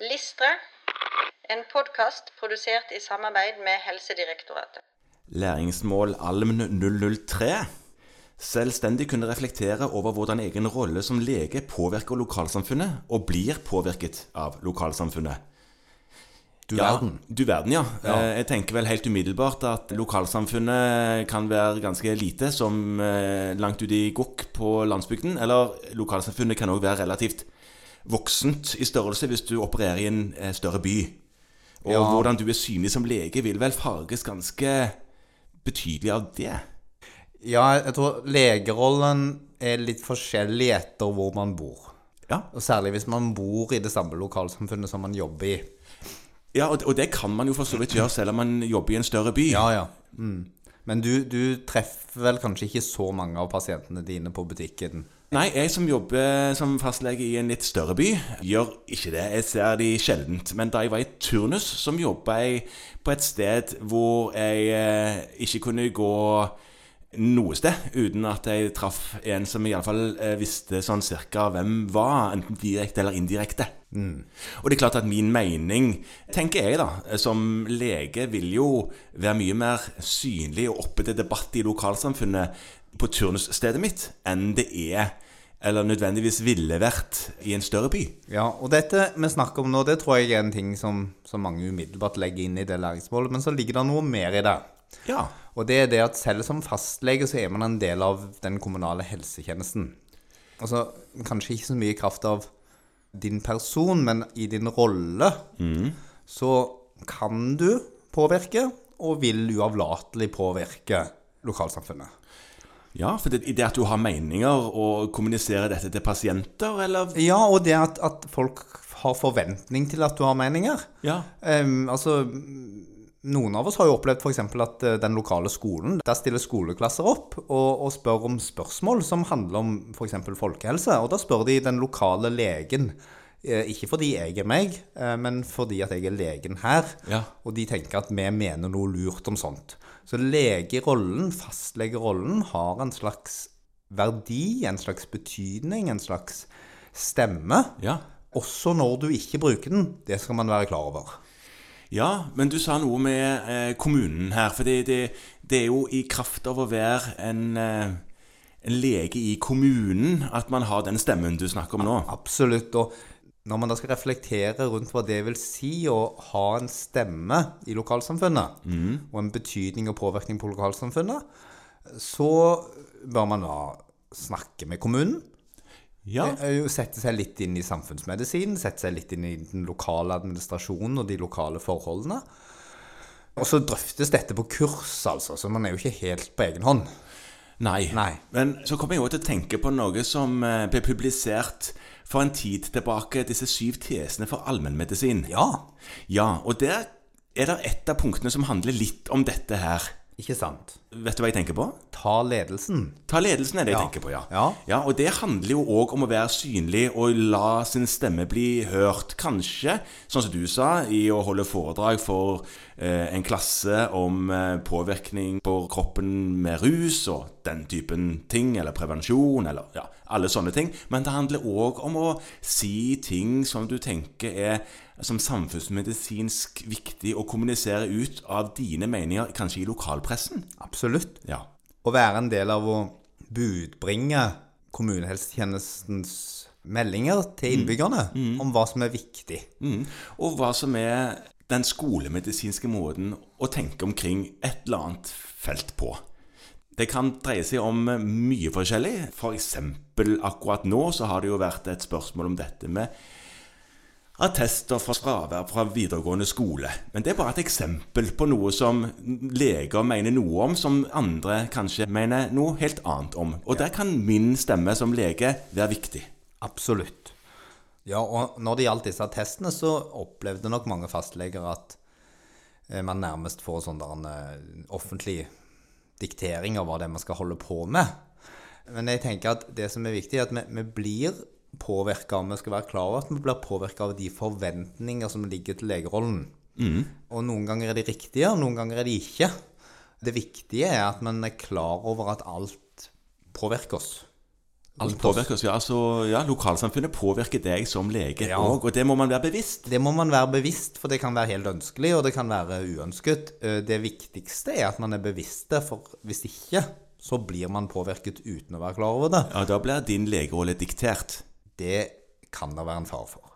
Listre, en podkast produsert i samarbeid med Helsedirektoratet. Læringsmål Alm 003. Selvstendig kunne reflektere over hvordan egen rolle som lege påvirker lokalsamfunnet, og blir påvirket av lokalsamfunnet. Du Ja, verden. du verden, ja. Ja. Eh, Jeg tenker vel helt umiddelbart at lokalsamfunnet kan være ganske lite, som eh, langt ute i gokk på landsbygden. Eller lokalsamfunnet kan òg være relativt voksent i størrelse hvis du opererer i en eh, større by. Og Ja. hvordan du er synlig som lege, vil vel farges ganske betydelig av det. Ja, jeg tror legerollen er litt forskjellig etter hvor man bor. Ja, Og særlig hvis man bor i det samme lokalsamfunnet som man jobber i. ja og, og det kan man jo for så vidt gjøre selv om man jobber i en større by. Ja, ja. Mm. Men du, du treffer vel kanskje ikke så mange av pasientene dine på butikken? Nei, jeg som jobber som fastlege i en litt større by, gjør ikke det. Jeg ser de sjeldent. Men da jeg var i turnus, som jobba jeg på et sted hvor jeg eh, ikke kunne gå noe sted uten at jeg traff en som iallfall eh, visste sånn cirka hvem var, enten direkte eller indirekte. Og det er klart at min mening, tenker jeg da, som lege, vil jo være mye mer synlig og oppe til debatt i lokalsamfunnet på turnusstedet mitt enn det er eller nødvendigvis ville vært i en større by. Ja, og dette vi snakker om nå, det tror jeg er en ting som, som mange umiddelbart legger inn i det læringsmålet, men så ligger det noe mer i det. Ja. Og det er det at selv som fastlege så er man en del av den kommunale helsetjenesten. Altså kanskje ikke så mye i kraft av din person, men i din rolle så kan du påvirke, og vil uavlatelig påvirke lokalsamfunnet. Ja, for det, det at du har meninger og kommuniserer dette til pasienter, eller Ja, og det at, at folk har forventning til at du har meninger. Ja. Um, altså, noen av oss har jo opplevd f.eks. at eh, den lokale skolen, der stiller skoleklasser opp og, og spør om spørsmål som handler om f.eks. folkehelse. Og da spør de den lokale legen. Eh, Ikke fordi jeg er meg, eh, men fordi at jeg er legen her. Ja. Og de tenker at vi mener noe lurt om sånt. Så legerollen, fastlegerollen, har en slags verdi, en slags betydning, en slags stemme. Ja. Også når du ikke bruker den. Det skal man være klar over. Ja, men du sa noe med eh, kommunen her. For det, det, det er jo i kraft av å være en, eh, en lege i kommunen at man har den stemmen du snakker om nå. Absolutt. Og når man da skal reflektere rundt hva det vil si å ha en stemme i lokalsamfunnet, og en betydning og påvirkning på lokalsamfunnet, så bør man da snakke med kommunen. Ja. Eh, Sette seg litt inn i samfunnsmedisin, sette seg litt inn i den lokale administrasjonen og de lokale forholdene. Og så drøftes dette på kurs, altså, så man er jo ikke helt på egen hånd. Nei. Nei. Men så kommer jeg jo til å tenke på noe som eh, ble publisert for en tid tilbake. Disse syv tesene for allmennmedisin. Ja, Ja, og der er det et av punktene som handler litt om dette her. Ikke sant? Vet du hva jeg tenker på? Ta ledelsen. Ta ledelsen er det jeg Ja. tenker på, ja. Ja. Og det handler jo òg om å være synlig og la sin stemme bli hørt. Kanskje, sånn som du sa, i å holde foredrag for eh, en klasse om eh, påvirkning på kroppen med rus og den typen ting, eller prevensjon, eller ja, alle sånne ting. Men det handler òg om å si ting som du tenker er som samfunnsmedisinsk viktig å kommunisere ut av dine meninger, kanskje i lokalpressen. Absolutt. Ja. Å være en del av å budbringe kommunehelsetjenestens meldinger til innbyggerne om hva som er viktig. Mm. Og hva som er den skolemedisinske måten å tenke omkring et eller annet felt på. Det kan dreie seg om mye forskjellig. For eksempel akkurat nå så har det jo vært et spørsmål om dette med attester fra fravær fra videregående skole. Men det er bare et eksempel på noe som leger mener noe om, som andre kanskje mener noe helt annet om. Og der kan min stemme som lege være viktig. Absolutt. Ja, og når det gjaldt disse attestene, så opplevde nok mange fastleger at eh, man nærmest får sånn der en eh, offentlig diktering av hva det er man skal holde på med. Men jeg tenker at det som er viktig, er at vi, vi blir påvirka, vi skal være klar over at vi blir påvirka av de forventninger som ligger til legerollen. Og noen ganger er de riktige, og noen ganger er de ikke. Det viktige er at man er klar over at alt påvirker oss. Alt påvirker oss, ja, altså, ja, Lokalsamfunnet påvirker deg som lege Ja. og det må man være bevisst. Det må man være bevisst, for det kan være helt ønskelig, og det kan være uønsket. Eh, Det viktigste er at man er bevisst det, for hvis ikke, så blir man påvirket uten å være klar over det. Ja, Da blir din legerolle diktert. Det kan det være en fare for.